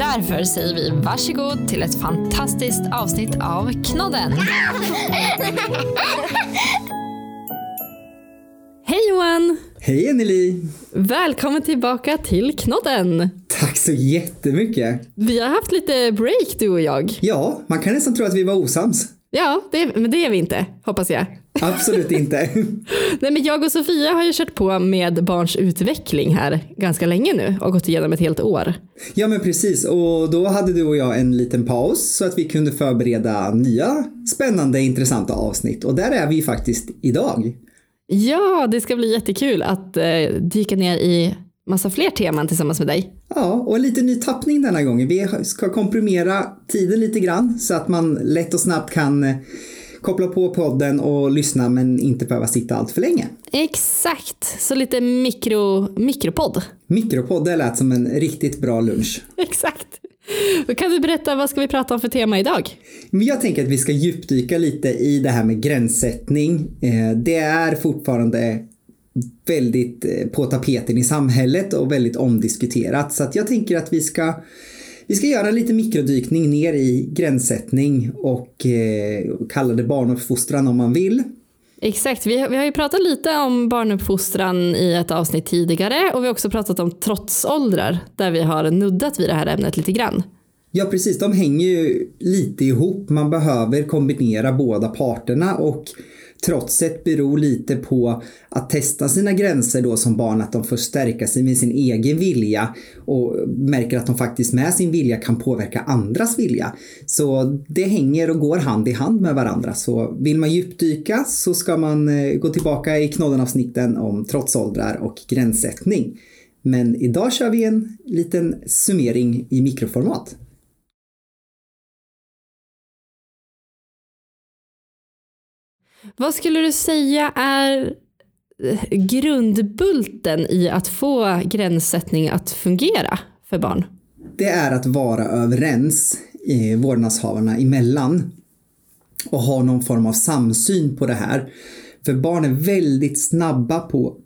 Därför säger vi varsågod till ett fantastiskt avsnitt av Knodden. Hej Johan! Hej Anneli! Välkommen tillbaka till Knodden. Tack så jättemycket! Vi har haft lite break du och jag. Ja, man kan nästan tro att vi var osams. Ja, det, men det är vi inte, hoppas jag. Absolut inte. Nej, men jag och Sofia har ju kört på med barns utveckling här ganska länge nu och gått igenom ett helt år. Ja men precis och då hade du och jag en liten paus så att vi kunde förbereda nya spännande intressanta avsnitt och där är vi faktiskt idag. Ja, det ska bli jättekul att eh, dyka ner i massa fler teman tillsammans med dig. Ja, och en liten ny tappning denna gången. Vi ska komprimera tiden lite grann så att man lätt och snabbt kan eh, koppla på podden och lyssna men inte behöva sitta allt för länge. Exakt, så lite mikro, mikropodd. Mikropodd, det lät som en riktigt bra lunch. Exakt. Då kan du berätta vad ska vi prata om för tema idag? Men jag tänker att vi ska djupdyka lite i det här med gränssättning. Eh, det är fortfarande väldigt eh, på tapeten i samhället och väldigt omdiskuterat. Så att jag tänker att vi ska vi ska göra en liten mikrodykning ner i gränssättning och eh, kalla det barnuppfostran om man vill. Exakt, vi har, vi har ju pratat lite om barnuppfostran i ett avsnitt tidigare och vi har också pratat om trotsåldrar där vi har nuddat vid det här ämnet lite grann. Ja precis, de hänger ju lite ihop. Man behöver kombinera båda parterna och Trotset beror lite på att testa sina gränser då som barn, att de får stärka sig med sin egen vilja och märker att de faktiskt med sin vilja kan påverka andras vilja. Så det hänger och går hand i hand med varandra. Så vill man djupdyka så ska man eh, gå tillbaka i knoddenavsnitten om trotsåldrar och gränssättning. Men idag kör vi en liten summering i mikroformat. Vad skulle du säga är eh, grundbulten i att få gränssättning att fungera för barn? Det är att vara överens i vårdnadshavarna emellan och ha någon form av samsyn på det här. För barn är väldigt snabba på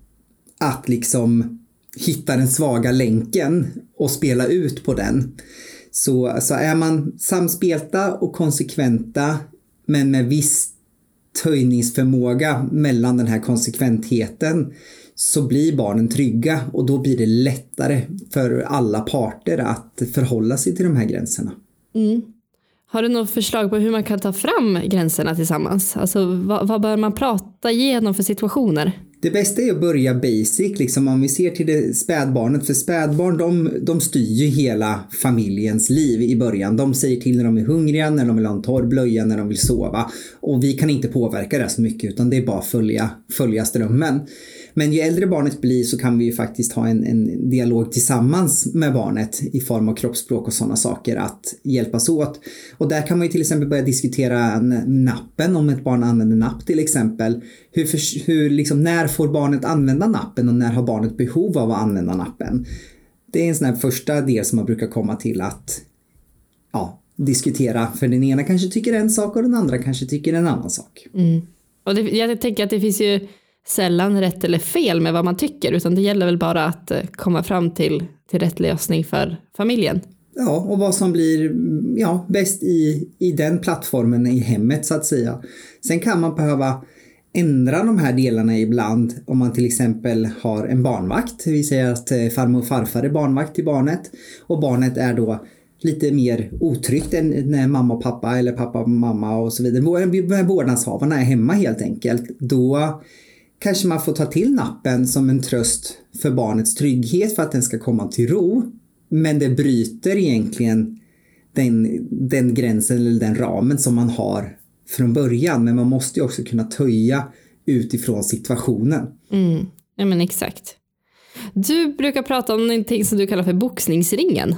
att liksom hitta den svaga länken och spela ut på den. Så, så är man samspelta och konsekventa men med viss töjningsförmåga mellan den här konsekventheten så blir barnen trygga och då blir det lättare för alla parter att förhålla sig till de här gränserna. Mm. Har du något förslag på hur man kan ta fram gränserna tillsammans? Alltså vad, vad bör man prata igenom för situationer? Det bästa är att börja basic, liksom om vi ser till det spädbarnet. För spädbarn de, de styr ju hela familjens liv i början. De säger till när de är hungriga, när de vill ha en torr blöja, när de vill sova. Och vi kan inte påverka det så mycket utan det är bara att följa, följa strömmen. Men ju äldre barnet blir så kan vi ju faktiskt ha en, en dialog tillsammans med barnet i form av kroppsspråk och sådana saker att hjälpas åt. Och där kan man ju till exempel börja diskutera nappen om ett barn använder napp till exempel. Hur, för, hur liksom, när får barnet använda nappen och när har barnet behov av att använda nappen? Det är en sån här första del som man brukar komma till att ja, diskutera. För den ena kanske tycker en sak och den andra kanske tycker en annan sak. Mm. Och det, jag tänker att det finns ju sällan rätt eller fel med vad man tycker utan det gäller väl bara att eh, komma fram till, till rätt lösning för familjen. Ja, och vad som blir ja, bäst i, i den plattformen i hemmet så att säga. Sen kan man behöva ändra de här delarna ibland om man till exempel har en barnvakt. Vi säger att eh, farmor och farfar är barnvakt till barnet och barnet är då lite mer otryggt än eh, när mamma och pappa eller pappa och mamma och så vidare. Vårdnadshavarna är hemma helt enkelt. Då kanske man får ta till nappen som en tröst för barnets trygghet för att den ska komma till ro. Men det bryter egentligen den, den gränsen eller den ramen som man har från början. Men man måste ju också kunna töja utifrån situationen. Mm. Ja men exakt. Du brukar prata om någonting som du kallar för boxningsringen.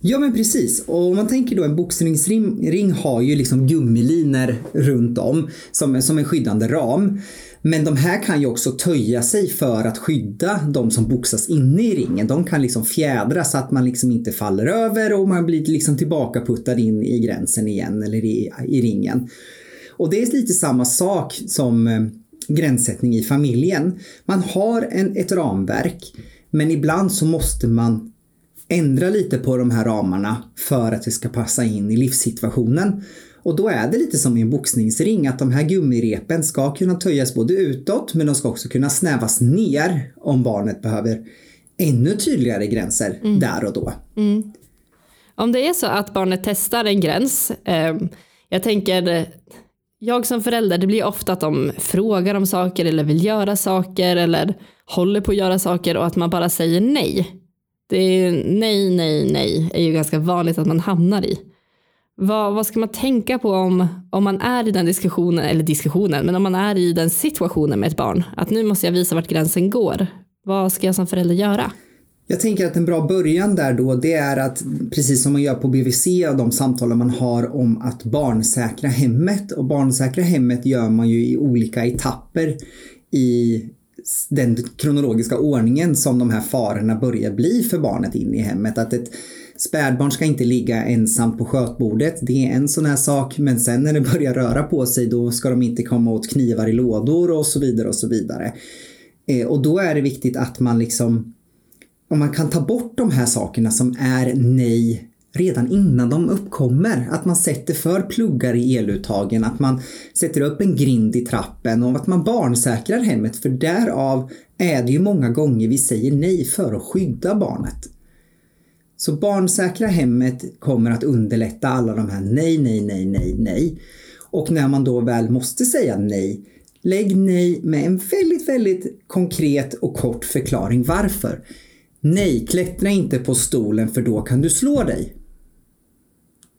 Ja men precis. Och om man tänker då en boxningsring har ju liksom gummiliner runt om som, som en skyddande ram. Men de här kan ju också töja sig för att skydda de som boxas inne i ringen. De kan liksom fjädra så att man liksom inte faller över och man blir liksom tillbakaputtad in i gränsen igen eller i, i ringen. Och det är lite samma sak som eh, gränssättning i familjen. Man har en, ett ramverk men ibland så måste man ändra lite på de här ramarna för att det ska passa in i livssituationen. Och då är det lite som i en boxningsring att de här gummirepen ska kunna töjas både utåt men de ska också kunna snävas ner om barnet behöver ännu tydligare gränser mm. där och då. Mm. Om det är så att barnet testar en gräns, eh, jag tänker jag som förälder, det blir ofta att de frågar om saker eller vill göra saker eller håller på att göra saker och att man bara säger nej. Det är nej, nej, nej är ju ganska vanligt att man hamnar i. Vad, vad ska man tänka på om, om man är i den diskussionen, eller diskussionen, men om man är i den situationen med ett barn? Att nu måste jag visa vart gränsen går. Vad ska jag som förälder göra? Jag tänker att en bra början där då det är att precis som man gör på BVC och de samtalen man har om att barnsäkra hemmet och barnsäkra hemmet gör man ju i olika etapper i den kronologiska ordningen som de här farorna börjar bli för barnet in i hemmet. Att ett spädbarn ska inte ligga ensamt på skötbordet. Det är en sån här sak. Men sen när det börjar röra på sig då ska de inte komma åt knivar i lådor och så vidare och så vidare. Eh, och då är det viktigt att man liksom om man kan ta bort de här sakerna som är nej redan innan de uppkommer. Att man sätter för pluggar i eluttagen, att man sätter upp en grind i trappen och att man barnsäkrar hemmet. För därav är det ju många gånger vi säger nej för att skydda barnet. Så barnsäkra hemmet kommer att underlätta alla de här nej, nej, nej, nej, nej. Och när man då väl måste säga nej, lägg nej med en väldigt, väldigt konkret och kort förklaring varför. Nej, klättra inte på stolen för då kan du slå dig.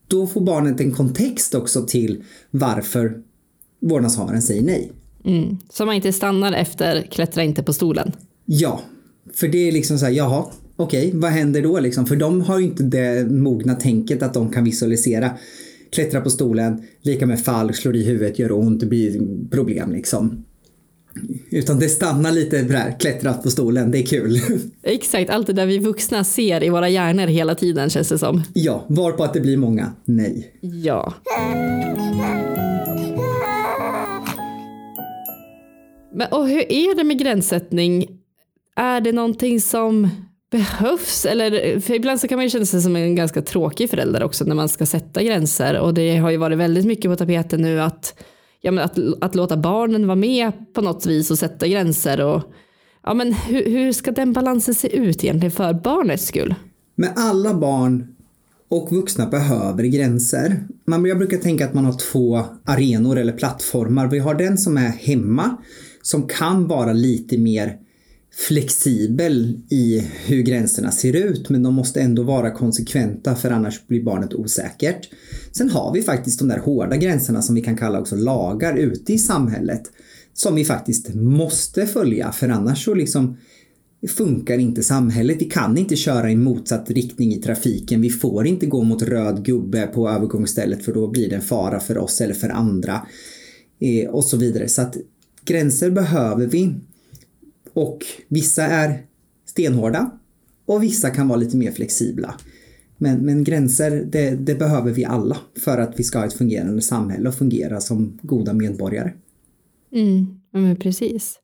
Då får barnet en kontext också till varför vårdnadshavaren säger nej. Mm. Så man inte stannar efter klättra inte på stolen? Ja, för det är liksom så här, jaha, okej, okay, vad händer då liksom? För de har ju inte det mogna tänket att de kan visualisera. Klättra på stolen, lika med fall, slår i huvudet, gör ont, det blir problem liksom. Utan det stannar lite där, klättrat på stolen, det är kul. Exakt, allt det där vi vuxna ser i våra hjärnor hela tiden känns det som. Ja, varpå att det blir många nej. Ja. Men, och hur är det med gränssättning? Är det någonting som behövs? Eller, för ibland så kan man ju känna sig som en ganska tråkig förälder också när man ska sätta gränser och det har ju varit väldigt mycket på tapeten nu att ja, men att, att låta barnen vara med på något vis och sätta gränser. Och, ja, men hur, hur ska den balansen se ut egentligen för barnets skull? Men alla barn och vuxna behöver gränser. Man, jag brukar tänka att man har två arenor eller plattformar. Vi har den som är hemma som kan vara lite mer flexibel i hur gränserna ser ut men de måste ändå vara konsekventa för annars blir barnet osäkert. Sen har vi faktiskt de där hårda gränserna som vi kan kalla också lagar ute i samhället som vi faktiskt måste följa för annars så liksom funkar inte samhället. Vi kan inte köra i motsatt riktning i trafiken. Vi får inte gå mot röd gubbe på övergångsstället för då blir det en fara för oss eller för andra. Eh, och så vidare. Så att gränser behöver vi. Och vissa är stenhårda och vissa kan vara lite mer flexibla. Men, men gränser, det, det, behöver vi alla för att vi ska ha ett fungerande samhälle och fungera som goda medborgare. Mm, men precis.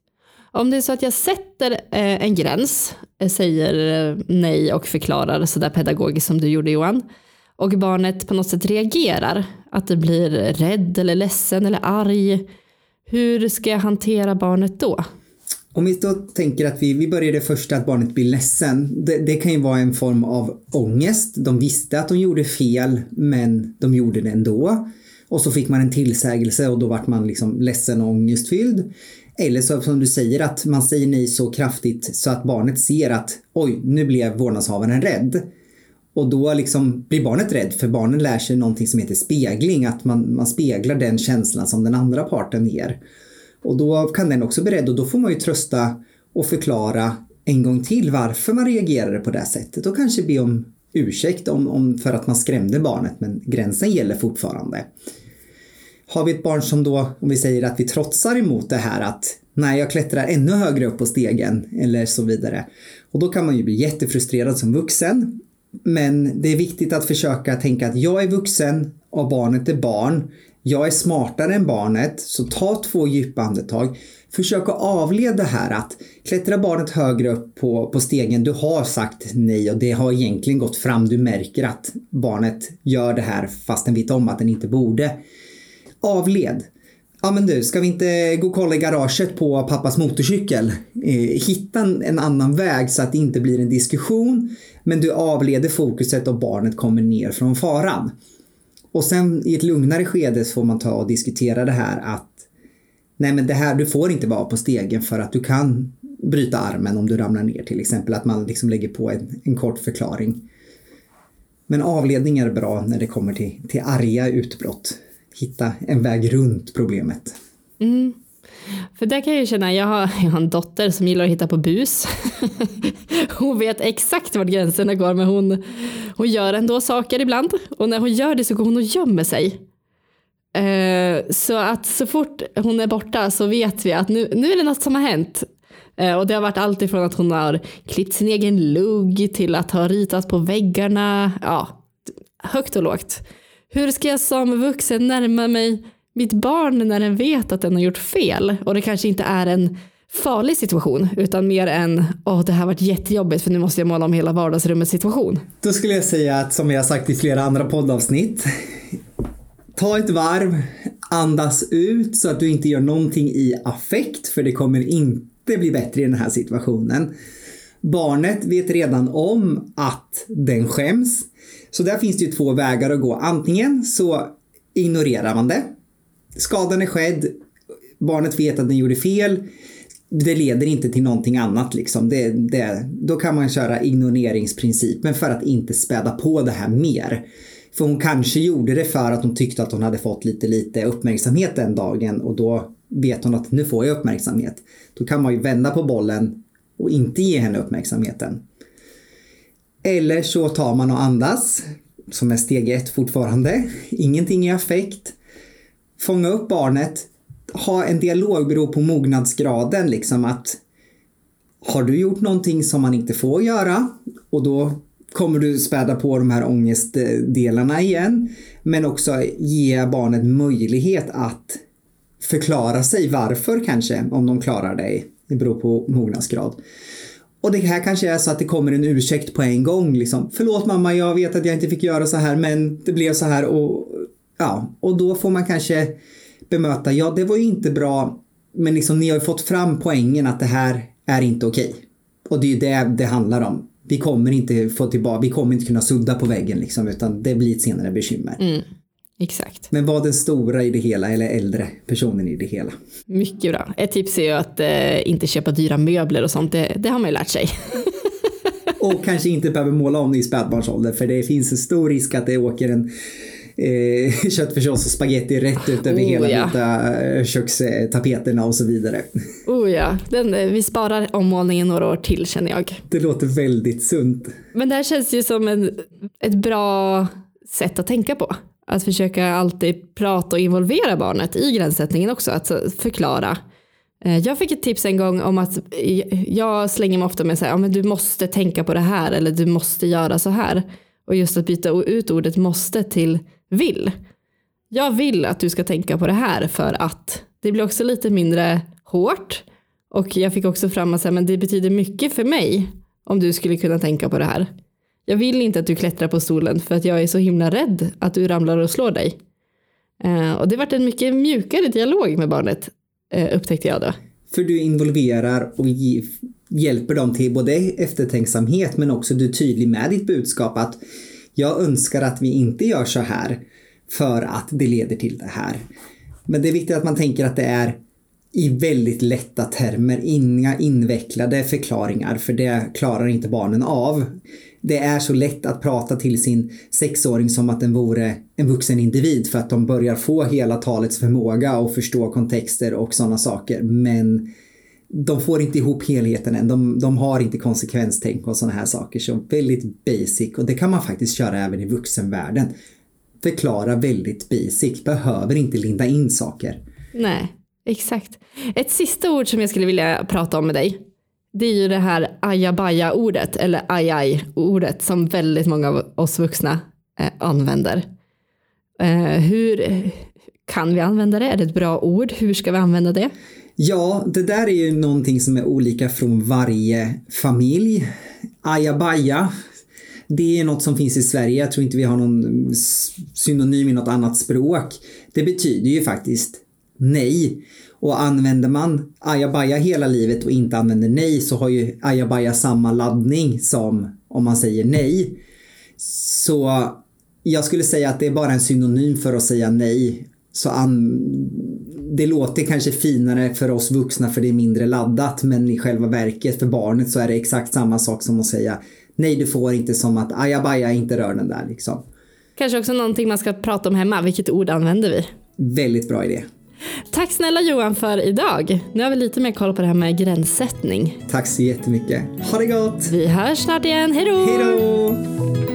Om det är så att jag sätter eh, en gräns, eh, säger eh, nej och förklarar sådär pedagogiskt som du gjorde Johan, och barnet på något sätt reagerar, att det blir rädd eller ledsen eller arg, hur ska jag hantera barnet då? Om vi då tänker att vi, vi börjar det första att barnet blir ledsen. Det, det, kan ju vara en form av ångest. De visste att de gjorde fel men de gjorde det ändå. Och så fick man en tillsägelse och då vart man liksom ledsen och ångestfylld. Eller så som du säger att man säger nej så kraftigt så att barnet ser att oj, nu blev vårdnadshavaren rädd. Och då liksom blir barnet rädd för barnen lär sig någonting som heter spegling, att man, man speglar den känslan som den andra parten ger. Och då kan den också bli rädd och då får man ju trösta och förklara en gång till varför man reagerade på det sättet och kanske be om ursäkt om, om, för att man skrämde barnet men gränsen gäller fortfarande. Har vi ett barn som då, om vi säger att vi trotsar emot det här att nej, jag klättrar ännu högre upp på stegen eller så vidare. Och då kan man ju bli jättefrustrerad som vuxen. Men det är viktigt att försöka tänka att jag är vuxen och barnet är barn. Jag är smartare än barnet, så ta två djupa andetag. Försök att avleda det här att klättra barnet högre upp på, på stegen. Du har sagt nej och det har egentligen gått fram. Du märker att barnet gör det här fast den vet om att den inte borde. Avled. Ja men du, ska vi inte gå och kolla i garaget på pappas motorcykel? Eh, hitta en annan väg så att det inte blir en diskussion. Men du avleder fokuset och barnet kommer ner från faran. Och sen i ett lugnare skede så får man ta och diskutera det här att Nej men det här, du får inte vara på stegen för att du kan bryta armen om du ramlar ner till exempel. Att man liksom lägger på en, en kort förklaring. Men avledning är bra när det kommer till, till arga utbrott. Hitta en väg runt problemet. Mm. För där kan jag ju känna, jag har, jag har en dotter som gillar att hitta på bus. hon vet exakt vart gränserna går men hon, hon gör ändå saker ibland. Och när hon gör det så går hon och gömmer sig. Eh, så att så fort hon är borta så vet vi att nu, nu är det något som har hänt. Eh, och det har varit allt ifrån att hon har klippt sin egen lugg till att ha ritat på väggarna. Ja, högt och lågt. Hur ska jag som vuxen närma mig mitt barn när den vet att den har gjort fel och det kanske inte är en farlig situation utan mer en åh det här varit jättejobbigt för nu måste jag måla om hela vardagsrummet situation. Då skulle jag säga att som jag har sagt i flera andra poddavsnitt ta ett varv, andas ut så att du inte gör någonting i affekt för det kommer inte bli bättre i den här situationen. Barnet vet redan om att den skäms. Så där finns det ju två vägar att gå. Antingen så ignorerar man det skadan är skedd, barnet vet att den gjorde fel, det leder inte till någonting annat. Liksom. Det, det, då kan man köra ignoreringsprincipen för att inte späda på det här mer. För hon kanske gjorde det för att hon tyckte att hon hade fått lite, lite uppmärksamhet den dagen och då vet hon att nu får jag uppmärksamhet. Då kan man ju vända på bollen och inte ge henne uppmärksamheten. Eller så tar man och andas, som är steg ett fortfarande. Ingenting i affekt fånga upp barnet, ha en dialog beror på mognadsgraden liksom att har du gjort någonting som man inte får göra och då kommer du späda på de här ångestdelarna igen. Men också ge barnet möjlighet att förklara sig varför kanske, om de klarar dig. Det beror på mognadsgrad. Och det här kanske är så att det kommer en ursäkt på en gång. Liksom. Förlåt mamma, jag vet att jag inte fick göra så här men det blev så här och Ja, och då får man kanske bemöta, ja det var ju inte bra, men liksom ni har ju fått fram poängen att det här är inte okej. Okay. Och det är ju det det handlar om. Vi kommer inte få tillbaka, vi kommer inte kunna sudda på väggen liksom, utan det blir ett senare bekymmer. Mm, exakt. Men var den stora i det hela eller äldre personen i det hela. Mycket bra. Ett tips är ju att eh, inte köpa dyra möbler och sånt, det, det har man ju lärt sig. och kanske inte behöver måla om i spädbarnsålder för det finns en stor risk att det åker en eh, köttfärssås och spaghetti rätt ut över oh, hela ja. vita eh, kökstapeterna och så vidare. Oh ja, Den, eh, vi sparar ommålningen några år till känner jag. Det låter väldigt sunt. Men det här känns ju som en, ett bra sätt att tänka på. Att försöka alltid prata och involvera barnet i gränssättningen också, att förklara. Eh, jag fick ett tips en gång om att jag slänger mig ofta med att ja, du måste tänka på det här eller du måste göra så här. Och just att byta ut ordet måste till vill. Jag vill att du ska tänka på det här för att det blir också lite mindre hårt. Och jag fick också fram att men det betyder mycket för mig om du skulle kunna tänka på det här. Jag vill inte att du klättrar på stolen för att jag är så himla rädd att du ramlar och slår dig. Eh, och det vart en mycket mjukare dialog med barnet eh, upptäckte jag då. För du involverar och hjälper dem till både eftertänksamhet men också du är tydlig med ditt budskap att jag önskar att vi inte gör så här för att det leder till det här. Men det är viktigt att man tänker att det är i väldigt lätta termer, inga invecklade förklaringar för det klarar inte barnen av. Det är så lätt att prata till sin sexåring som att den vore en vuxen individ för att de börjar få hela talets förmåga och förstå kontexter och sådana saker. Men de får inte ihop helheten än. De, de har inte konsekvenstänk och sådana här saker. Så väldigt basic och det kan man faktiskt köra även i vuxenvärlden. Förklara väldigt basic, behöver inte linda in saker. Nej, exakt. Ett sista ord som jag skulle vilja prata om med dig. Det är ju det här ajabaja-ordet, eller ajaj-ordet som väldigt många av oss vuxna eh, använder. Eh, hur kan vi använda det? Är det ett bra ord? Hur ska vi använda det? Ja, det där är ju någonting som är olika från varje familj. Ajabaja, det är något som finns i Sverige. Jag tror inte vi har någon synonym i något annat språk. Det betyder ju faktiskt nej. Och använder man ajabaja hela livet och inte använder nej så har ju ajabaja samma laddning som om man säger nej. Så jag skulle säga att det är bara en synonym för att säga nej. Så an, det låter kanske finare för oss vuxna för det är mindre laddat men i själva verket för barnet så är det exakt samma sak som att säga nej du får inte som att ajabaja inte rör den där liksom. Kanske också någonting man ska prata om hemma, vilket ord använder vi? Väldigt bra idé. Tack snälla Johan för idag. Nu har vi lite mer koll på det här med gränssättning. Tack så jättemycket. Ha det gott! Vi hörs snart igen. Hej då! Hej då!